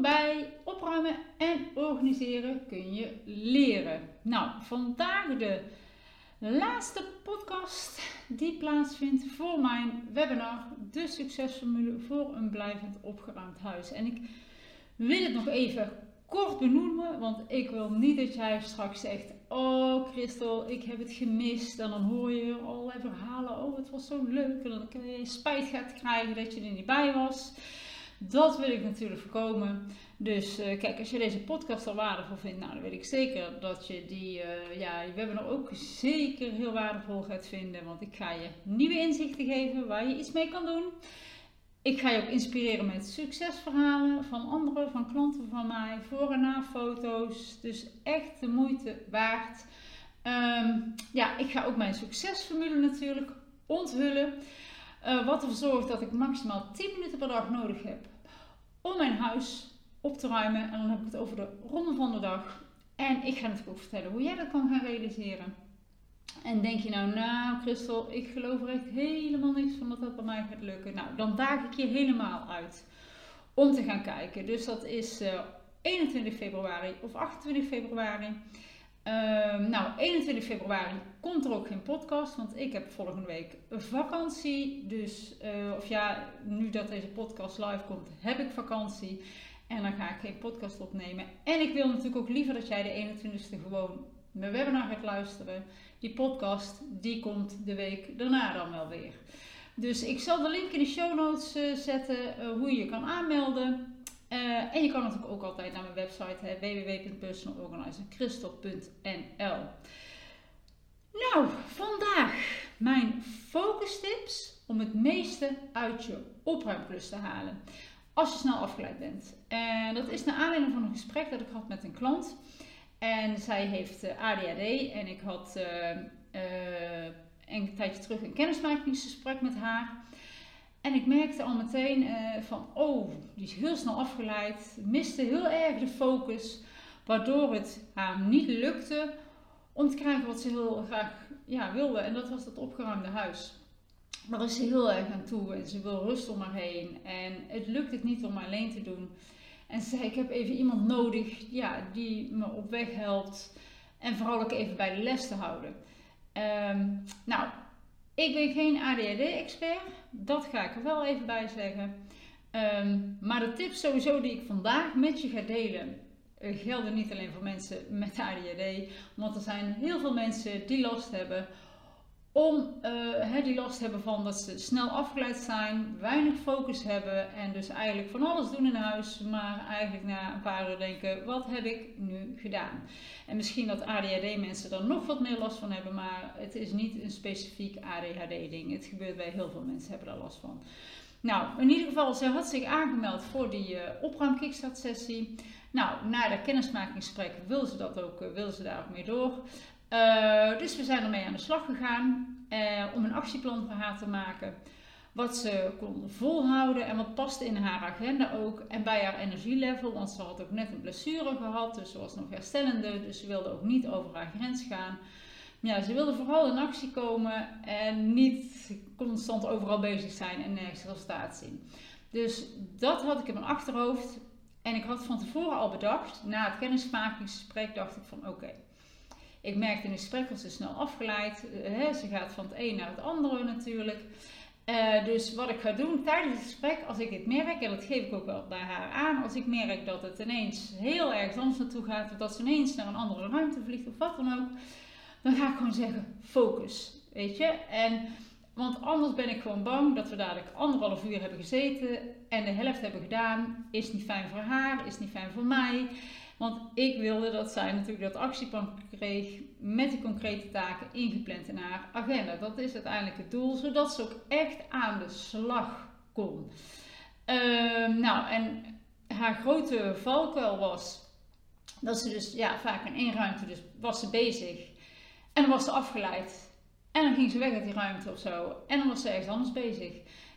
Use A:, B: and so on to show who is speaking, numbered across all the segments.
A: Bij Opruimen en Organiseren kun je leren. Nou, vandaag de laatste podcast die plaatsvindt voor mijn webinar De Succesformule voor een blijvend opgeruimd huis. En ik wil het nog even kort benoemen, want ik wil niet dat jij straks zegt: Oh, Christel, ik heb het gemist. En dan hoor je allerlei verhalen: Oh, het was zo leuk. En dan je spijt gaat krijgen dat je er niet bij was. Dat wil ik natuurlijk voorkomen. Dus uh, kijk, als je deze podcast al waardevol vindt, nou dan weet ik zeker dat je die, uh, ja, je webinar ook zeker heel waardevol gaat vinden. Want ik ga je nieuwe inzichten geven waar je iets mee kan doen. Ik ga je ook inspireren met succesverhalen van anderen, van klanten van mij, voor en na foto's. Dus echt de moeite waard. Um, ja, ik ga ook mijn succesformule natuurlijk onthullen. Uh, wat ervoor zorgt dat ik maximaal 10 minuten per dag nodig heb om mijn huis op te ruimen. En dan heb ik het over de ronde van de dag. En ik ga natuurlijk ook vertellen hoe jij dat kan gaan realiseren. En denk je nou, nou Christel, ik geloof er echt helemaal niks van dat dat bij mij gaat lukken. Nou, dan daag ik je helemaal uit om te gaan kijken. Dus dat is uh, 21 februari of 28 februari. Uh, nou, 21 februari komt er ook geen podcast, want ik heb volgende week vakantie. Dus, uh, of ja, nu dat deze podcast live komt, heb ik vakantie. En dan ga ik geen podcast opnemen. En ik wil natuurlijk ook liever dat jij de 21ste gewoon mijn webinar gaat luisteren. Die podcast, die komt de week daarna dan wel weer. Dus ik zal de link in de show notes uh, zetten uh, hoe je je kan aanmelden. En je kan natuurlijk ook altijd naar mijn website www.personalorganizerchrystal.nl Nou, vandaag mijn focus tips om het meeste uit je opruimklus te halen. Als je snel afgeleid bent. En dat is naar aanleiding van een gesprek dat ik had met een klant. En zij heeft uh, ADHD en ik had uh, een tijdje terug een kennismakingsgesprek met haar. En ik merkte al meteen van, oh, die is heel snel afgeleid, miste heel erg de focus, waardoor het haar niet lukte om te krijgen wat ze heel graag ja, wilde. En dat was dat opgeruimde huis. Daar is ze heel erg aan toe en ze wil rust om haar heen. En het lukt het niet om alleen te doen. En ze zei, ik heb even iemand nodig ja, die me op weg helpt. En vooral ook even bij de les te houden. Um, nou, ik ben geen ADHD-expert. Dat ga ik er wel even bij zeggen. Um, maar de tips sowieso die ik vandaag met je ga delen... Uh, gelden niet alleen voor mensen met ADHD. Want er zijn heel veel mensen die last hebben om uh, die last hebben van dat ze snel afgeleid zijn, weinig focus hebben en dus eigenlijk van alles doen in huis, maar eigenlijk na een paar uur denken: wat heb ik nu gedaan? En misschien dat ADHD-mensen er nog wat meer last van hebben, maar het is niet een specifiek ADHD-ding. Het gebeurt bij heel veel mensen, hebben daar last van. Nou, in ieder geval, ze had zich aangemeld voor die uh, opruim kickstart sessie. Nou, na dat kennismakingsgesprek wil ze dat ook, uh, wil ze daar ook mee door. Uh, dus we zijn ermee aan de slag gegaan om een actieplan voor haar te maken. Wat ze kon volhouden en wat paste in haar agenda ook. En bij haar energielevel, want ze had ook net een blessure gehad, dus ze was nog herstellende. Dus ze wilde ook niet over haar grens gaan. Ja, ze wilde vooral in actie komen en niet constant overal bezig zijn en nergens resultaat zien. Dus dat had ik in mijn achterhoofd. En ik had van tevoren al bedacht, na het kennismakingsgesprek, dacht ik van oké. Ik merkte in het gesprek dat ze snel afgeleid. Uh, ze gaat van het een naar het andere natuurlijk. Uh, dus wat ik ga doen tijdens het gesprek, als ik het merk, en dat geef ik ook wel bij haar aan, als ik merk dat het ineens heel erg anders naartoe gaat, of dat ze ineens naar een andere ruimte vliegt of wat dan ook, dan ga ik gewoon zeggen: focus. Weet je? En, want anders ben ik gewoon bang dat we dadelijk anderhalf uur hebben gezeten en de helft hebben gedaan. Is niet fijn voor haar, is niet fijn voor mij. Want ik wilde dat zij natuurlijk dat actieplan kreeg met die concrete taken ingepland in haar agenda. Dat is uiteindelijk het doel, zodat ze ook echt aan de slag kon. Uh, nou, en haar grote valkuil was dat ze dus ja, vaak in één ruimte dus was ze bezig. En dan was ze afgeleid. En dan ging ze weg uit die ruimte of zo. En dan was ze ergens anders bezig.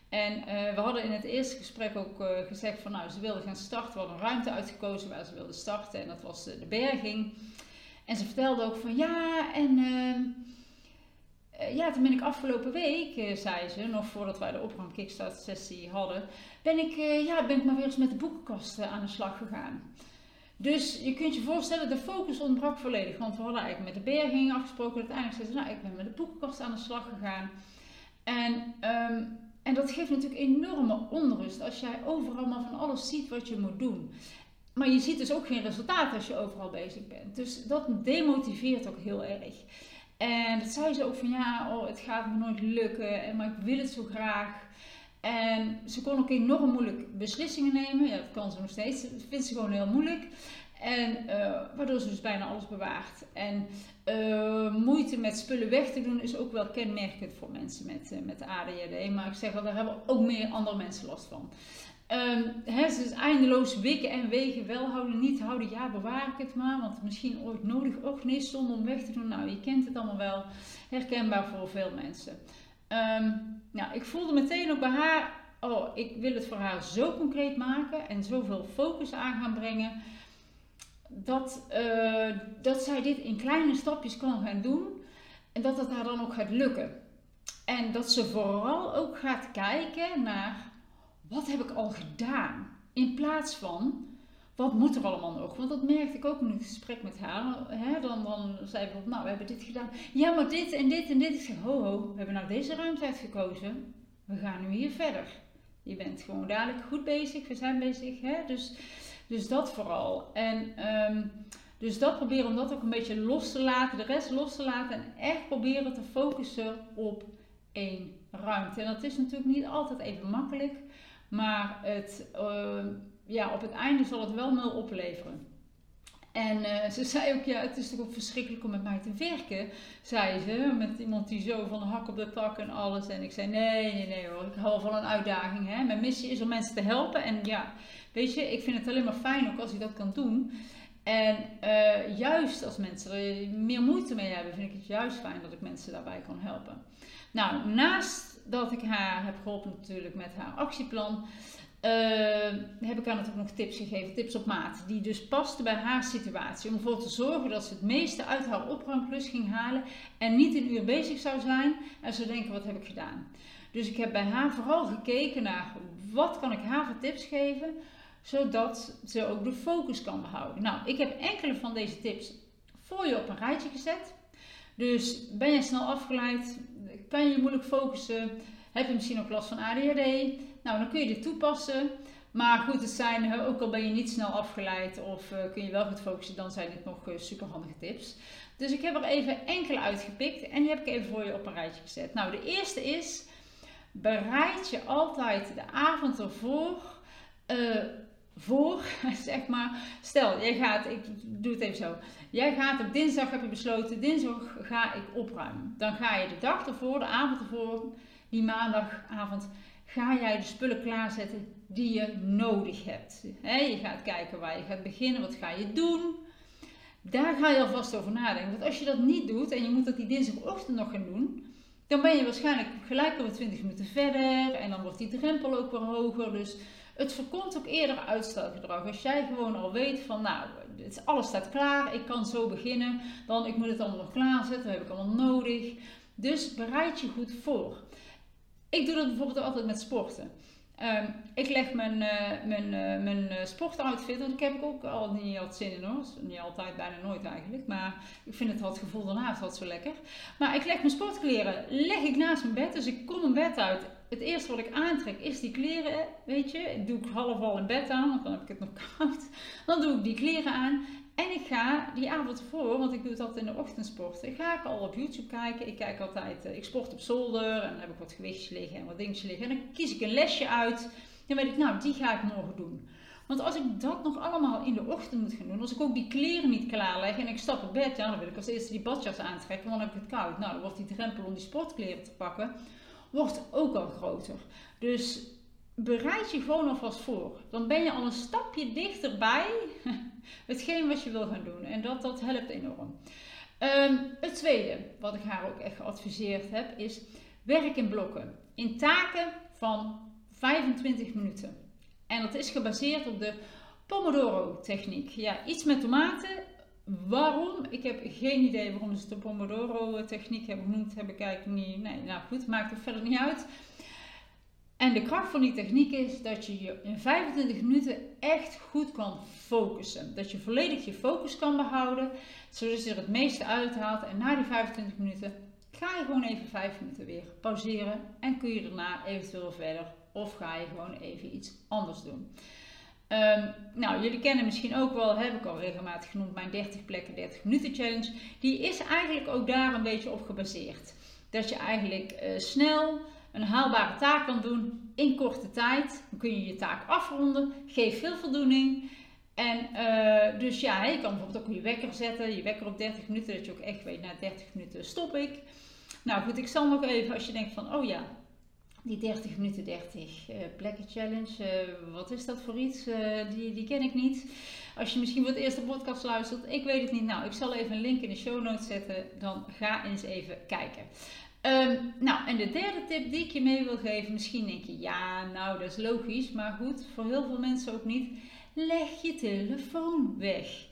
A: En uh, we hadden in het eerste gesprek ook uh, gezegd van nou, ze wilde gaan starten. We hadden een ruimte uitgekozen waar ze wilde starten en dat was de berging. En ze vertelde ook van ja, en eh, ja, toen ben ik afgelopen week, zei ze, nog voordat wij de opruim kickstart sessie hadden, ben ik, ja, ben ik maar weer eens met de boekenkast aan de slag gegaan. Dus je kunt je voorstellen, de focus ontbrak volledig. Want we hadden eigenlijk met de berging afgesproken. Uiteindelijk zei ze, nou, ik ben met de boekenkast aan de slag gegaan. En, um, en dat geeft natuurlijk enorme onrust als jij overal maar van alles ziet wat je moet doen. Maar je ziet dus ook geen resultaat als je overal bezig bent. Dus dat demotiveert ook heel erg. En dat zei ze ook van ja, oh, het gaat me nooit lukken, maar ik wil het zo graag. En ze kon ook enorm moeilijk beslissingen nemen. Ja, dat kan ze nog steeds. Dat vindt ze gewoon heel moeilijk. En uh, waardoor ze dus bijna alles bewaart. En uh, moeite met spullen weg te doen is ook wel kenmerkend voor mensen met, uh, met ADHD. Maar ik zeg wel, daar hebben ook meer andere mensen last van. Um, dus eindeloos wikken en wegen, wel houden, niet houden, ja bewaar ik het maar, want misschien ooit nodig, ook nee, zonder om weg te doen. Nou, je kent het allemaal wel, herkenbaar voor veel mensen. Um, nou, ik voelde meteen ook bij haar, oh, ik wil het voor haar zo concreet maken en zoveel focus aan gaan brengen, dat, uh, dat zij dit in kleine stapjes kan gaan doen en dat het haar dan ook gaat lukken. En dat ze vooral ook gaat kijken naar wat heb ik al gedaan? In plaats van, wat moet er allemaal nog? Want dat merkte ik ook in het gesprek met haar. Hè? Dan, dan zei bijvoorbeeld, nou, we hebben dit gedaan. Ja, maar dit en dit en dit. Ik zeg, ho, ho, we hebben nou deze ruimte uitgekozen. We gaan nu hier verder. Je bent gewoon dadelijk goed bezig. We zijn bezig. Hè? Dus, dus dat vooral. En um, dus dat proberen om dat ook een beetje los te laten. De rest los te laten. En echt proberen te focussen op één ruimte. En dat is natuurlijk niet altijd even makkelijk. Maar het, uh, ja, op het einde zal het wel nul opleveren. En uh, ze zei ook, ja, het is toch ook verschrikkelijk om met mij te werken, zei ze. Met iemand die zo van de hak op de tak en alles. En ik zei, nee, nee, nee hoor, ik hou van een uitdaging. Hè. Mijn missie is om mensen te helpen. En ja, weet je, ik vind het alleen maar fijn ook als ik dat kan doen. En uh, juist als mensen er meer moeite mee hebben, vind ik het juist fijn dat ik mensen daarbij kan helpen. Nou, naast dat ik haar heb geholpen natuurlijk met haar actieplan, uh, heb ik haar natuurlijk nog tips gegeven, tips op maat, die dus pasten bij haar situatie. Om ervoor te zorgen dat ze het meeste uit haar opruimklus ging halen en niet een uur bezig zou zijn en zou denken, wat heb ik gedaan? Dus ik heb bij haar vooral gekeken naar wat kan ik haar voor tips geven, zodat ze ook de focus kan behouden. Nou, ik heb enkele van deze tips voor je op een rijtje gezet. Dus ben je snel afgeleid, kan je moeilijk focussen, heb je misschien ook last van ADHD, nou dan kun je dit toepassen. Maar goed, het zijn, ook al ben je niet snel afgeleid of uh, kun je wel goed focussen, dan zijn dit nog uh, super handige tips. Dus ik heb er even enkele uitgepikt en die heb ik even voor je op een rijtje gezet. Nou, de eerste is, bereid je altijd de avond ervoor voor, zeg maar. Stel, jij gaat, ik doe het even zo. Jij gaat op dinsdag, heb je besloten, dinsdag ga ik opruimen. Dan ga je de dag ervoor, de avond ervoor, die maandagavond, ga jij de spullen klaarzetten die je nodig hebt. je gaat kijken waar je gaat beginnen, wat ga je doen. Daar ga je alvast over nadenken. Want als je dat niet doet en je moet dat die dinsdagochtend nog gaan doen, dan ben je waarschijnlijk gelijk weer 20 minuten verder en dan wordt die drempel ook weer hoger. Dus het voorkomt ook eerder uitstelgedrag. Als jij gewoon al weet van, nou, alles staat klaar, ik kan zo beginnen, dan ik moet het allemaal nog klaarzetten, dat heb ik allemaal nodig. Dus bereid je goed voor. Ik doe dat bijvoorbeeld altijd met sporten. Um, ik leg mijn, uh, mijn, uh, mijn uh, sportoutfit, want ik heb ik ook al niet altijd zin in hoor. Niet altijd, bijna nooit eigenlijk. Maar ik vind het wat gevoel daarnaast wat zo lekker. Maar ik leg mijn sportkleren, leg ik naast mijn bed. Dus ik kom mijn bed uit het eerste wat ik aantrek is die kleren, weet je. Doe ik half al in bed aan, want dan heb ik het nog koud. Dan doe ik die kleren aan en ik ga die avond ervoor, want ik doe het in de ochtendsporten, ga ik al op YouTube kijken. Ik kijk altijd, eh, ik sport op zolder en dan heb ik wat gewichtjes liggen en wat dingetjes liggen. En dan kies ik een lesje uit. Dan weet ik, nou, die ga ik morgen doen. Want als ik dat nog allemaal in de ochtend moet gaan doen, als ik ook die kleren niet klaarleg en ik stap op bed, ja, dan wil ik als eerste die badjas aantrekken, want dan heb ik het koud. Nou, dan wordt die drempel om die sportkleren te pakken wordt ook al groter. Dus bereid je gewoon alvast voor. Dan ben je al een stapje dichterbij hetgeen wat je wil gaan doen. En dat, dat helpt enorm. Um, het tweede, wat ik haar ook echt geadviseerd heb, is werk in blokken. In taken van 25 minuten. En dat is gebaseerd op de Pomodoro-techniek. Ja, iets met tomaten, Waarom? Ik heb geen idee waarom ze de Pomodoro-techniek hebben genoemd. Heb ik eigenlijk niet. Nee, nou goed, maakt er verder niet uit. En de kracht van die techniek is dat je je in 25 minuten echt goed kan focussen. Dat je volledig je focus kan behouden, zodat je er het meeste uithaalt. En na die 25 minuten ga je gewoon even 5 minuten weer pauzeren en kun je daarna eventueel verder. Of ga je gewoon even iets anders doen. Um, nou, jullie kennen misschien ook wel, heb ik al regelmatig genoemd, mijn 30 plekken 30 minuten challenge. Die is eigenlijk ook daar een beetje op gebaseerd. Dat je eigenlijk uh, snel een haalbare taak kan doen in korte tijd. Dan kun je je taak afronden, geeft veel voldoening. En uh, dus ja, je kan bijvoorbeeld ook je wekker zetten, je wekker op 30 minuten, dat je ook echt weet, na 30 minuten stop ik. Nou goed, ik zal nog even, als je denkt van, oh ja, die 30 minuten 30 uh, plekken challenge, uh, wat is dat voor iets? Uh, die, die ken ik niet. Als je misschien voor het eerste podcast luistert, ik weet het niet. Nou, ik zal even een link in de show notes zetten, dan ga eens even kijken. Um, nou, en de derde tip die ik je mee wil geven, misschien denk je, ja, nou, dat is logisch, maar goed, voor heel veel mensen ook niet. Leg je telefoon weg.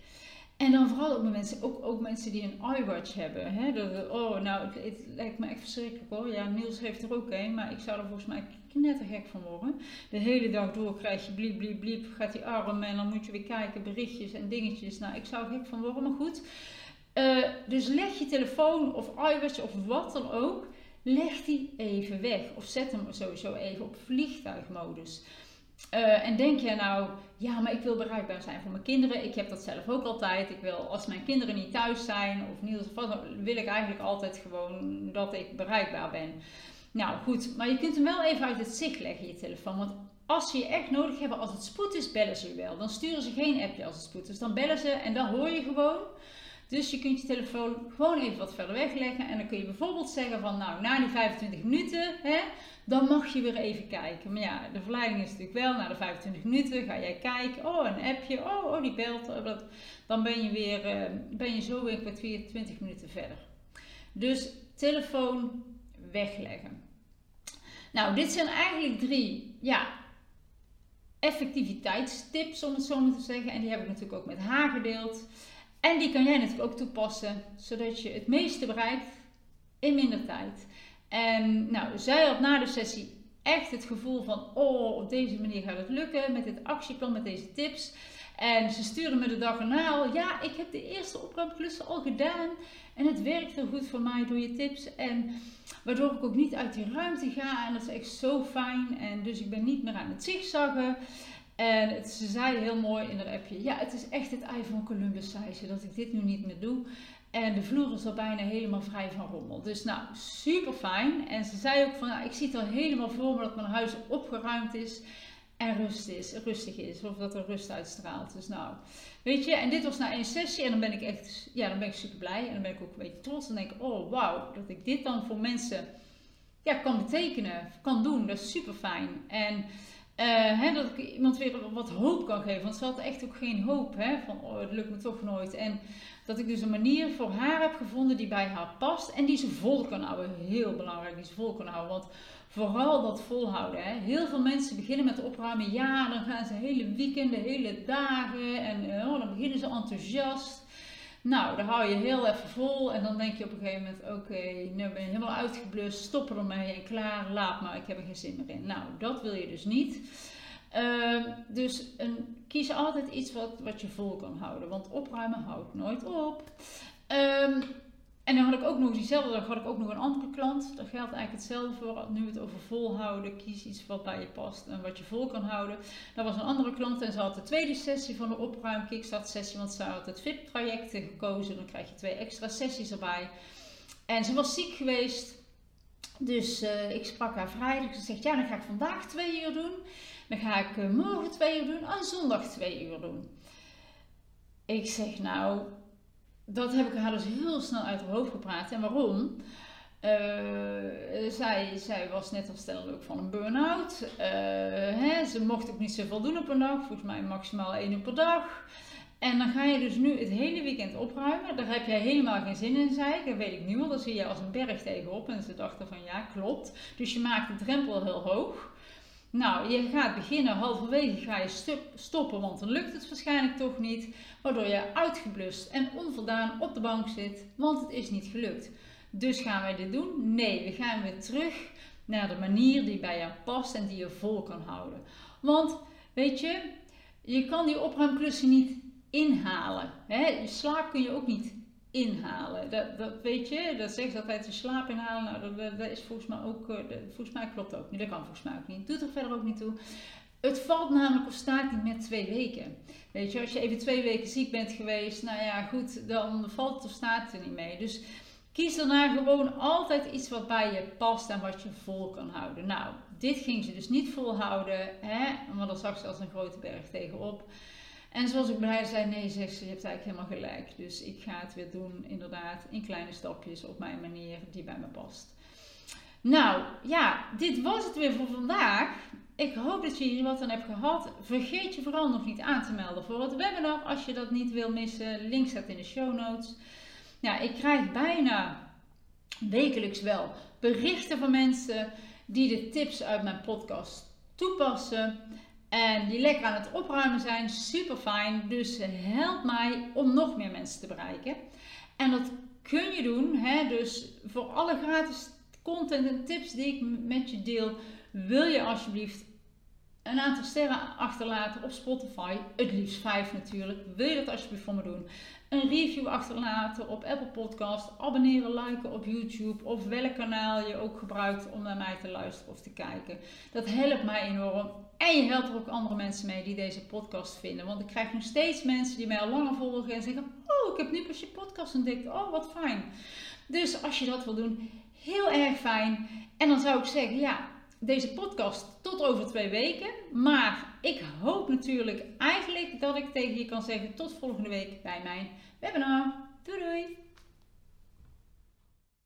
A: En dan vooral ook mensen, ook, ook mensen die een iWatch hebben. Hè? Dat, oh, nou, het, lijkt me echt verschrikkelijk hoor. Ja, Niels heeft er ook een, maar ik zou er volgens mij knettergek van worden. De hele dag door krijg je bliep, bliep, bliep, gaat die arm en dan moet je weer kijken, berichtjes en dingetjes. Nou, ik zou er gek van worden, maar goed. Uh, dus leg je telefoon of iWatch of wat dan ook, leg die even weg. Of zet hem sowieso even op vliegtuigmodus. Uh, en denk je nou, ja, maar ik wil bereikbaar zijn voor mijn kinderen. Ik heb dat zelf ook altijd. Ik wil, als mijn kinderen niet thuis zijn of niet, wil ik eigenlijk altijd gewoon dat ik bereikbaar ben. Nou goed, maar je kunt hem wel even uit het zicht leggen, je telefoon. Want als ze je echt nodig hebben, als het spoed is, bellen ze je wel. Dan sturen ze geen appje als het spoed is. Dan bellen ze en dan hoor je gewoon. Dus je kunt je telefoon gewoon even wat verder wegleggen. En dan kun je bijvoorbeeld zeggen van nou, na die 25 minuten, hè, dan mag je weer even kijken. Maar ja, de verleiding is natuurlijk wel, na de 25 minuten ga jij kijken. Oh, een appje. Oh, oh die belt. Oh, dan ben je, weer, uh, ben je zo weer een kwartier, 20 minuten verder. Dus telefoon wegleggen. Nou, dit zijn eigenlijk drie ja, effectiviteitstips, om het zo maar te zeggen. En die heb ik natuurlijk ook met haar gedeeld. En die kan jij natuurlijk ook toepassen, zodat je het meeste bereikt in minder tijd. En nou, zij had na de sessie echt het gevoel van, oh, op deze manier gaat het lukken met dit actieplan, met deze tips. En ze stuurde me de dag erna al, ja, ik heb de eerste opruimklussen al gedaan en het werkt heel goed voor mij door je tips. En waardoor ik ook niet uit die ruimte ga en dat is echt zo fijn. En dus ik ben niet meer aan het zigzaggen. En het, ze zei heel mooi in haar appje, ja, het is echt het ei van Columbus, zei ze, dat ik dit nu niet meer doe. En de vloer is al bijna helemaal vrij van rommel. Dus nou, super fijn. En ze zei ook van, nou, ik zie het al helemaal voor me dat mijn huis opgeruimd is en rust is, rustig is. Of dat er rust uitstraalt. Dus nou, weet je, en dit was na één sessie en dan ben ik echt, ja, dan ben ik super blij. En dan ben ik ook een beetje trots en denk ik, oh wauw, dat ik dit dan voor mensen ja, kan betekenen, kan doen. Dat is super fijn. En uh, hè, dat ik iemand weer wat hoop kan geven. Want ze had echt ook geen hoop. Hè, van oh, het lukt me toch nooit. En dat ik dus een manier voor haar heb gevonden die bij haar past. En die ze vol kan houden. Heel belangrijk, die ze vol kan houden. Want vooral dat volhouden. Hè. Heel veel mensen beginnen met opruimen. Ja, dan gaan ze hele weekenden, hele dagen. En uh, dan beginnen ze enthousiast. Nou, dan hou je heel even vol en dan denk je op een gegeven moment: oké, nu ben je helemaal uitgeblust, stop ermee en klaar, laat maar, ik heb er geen zin meer in. Nou, dat wil je dus niet. Uh, dus een, kies altijd iets wat, wat je vol kan houden, want opruimen houdt nooit op. Um, en dan had ik ook nog diezelfde dag had ik ook nog een andere klant. Daar geldt eigenlijk hetzelfde voor. Nu het over volhouden, kies iets wat bij je past en wat je vol kan houden. Dat was een andere klant en ze had de tweede sessie van de opruim kickstart sessie, want ze had het VIP traject gekozen. Dan krijg je twee extra sessies erbij. En ze was ziek geweest. Dus uh, ik sprak haar vrijdag. Ze zegt, ja dan ga ik vandaag twee uur doen. Dan ga ik uh, morgen twee uur doen en zondag twee uur doen. Ik zeg nou, dat heb ik haar dus heel snel uit haar hoofd gepraat. En waarom? Uh, zij, zij was net herstellend ook van een burn-out. Uh, ze mocht ook niet zoveel doen op een dag. Volgens mij maximaal één uur per dag. En dan ga je dus nu het hele weekend opruimen. Daar heb jij helemaal geen zin in, zei ik. Dat weet ik nu al. Dat zie je als een berg tegenop. En ze dachten van ja, klopt. Dus je maakt de drempel heel hoog. Nou, je gaat beginnen, halverwege ga je stoppen, want dan lukt het waarschijnlijk toch niet. Waardoor je uitgeblust en onvoldaan op de bank zit, want het is niet gelukt. Dus gaan wij dit doen? Nee, we gaan weer terug naar de manier die bij jou past en die je vol kan houden. Want, weet je, je kan die opruimklussen niet inhalen. Hè? Je slaap kun je ook niet inhalen. Dat, dat weet je, dat zegt altijd de slaap inhalen. Nou, dat, dat, is volgens mij ook, uh, volgens mij klopt dat ook niet. Dat kan volgens mij ook niet. Doet er verder ook niet toe. Het valt namelijk of staat niet met twee weken. Weet je, als je even twee weken ziek bent geweest, nou ja, goed, dan valt het of staat het er niet mee. Dus kies daarna gewoon altijd iets wat bij je past en wat je vol kan houden. Nou, dit ging ze dus niet volhouden, hè, want dan zag ze als een grote berg tegenop. En zoals ik bij zei, nee, zegt ze, je hebt eigenlijk helemaal gelijk. Dus ik ga het weer doen, inderdaad, in kleine stapjes op mijn manier die bij me past. Nou, ja, dit was het weer voor vandaag. Ik hoop dat je hier wat aan hebt gehad. Vergeet je vooral nog niet aan te melden voor het webinar als je dat niet wil missen. Link staat in de show notes. Ja, ik krijg bijna wekelijks wel berichten van mensen die de tips uit mijn podcast toepassen. En die lekker aan het opruimen zijn, super fijn. Dus help mij om nog meer mensen te bereiken. En dat kun je doen. Hè? Dus voor alle gratis content en tips die ik met je deel, wil je alsjeblieft een aantal sterren achterlaten op Spotify. Het liefst vijf natuurlijk. Wil je dat alsjeblieft voor me doen? Een review achterlaten op Apple Podcast. Abonneren, liken op YouTube. Of welk kanaal je ook gebruikt om naar mij te luisteren of te kijken. Dat helpt mij enorm. En je helpt er ook andere mensen mee die deze podcast vinden. Want ik krijg nog steeds mensen die mij al langer volgen en zeggen: Oh, ik heb nu pas je podcast ontdekt. Oh, wat fijn. Dus als je dat wil doen, heel erg fijn. En dan zou ik zeggen: Ja, deze podcast tot over twee weken. Maar ik hoop natuurlijk eigenlijk dat ik tegen je kan zeggen: Tot volgende week bij mijn webinar. Doei doei!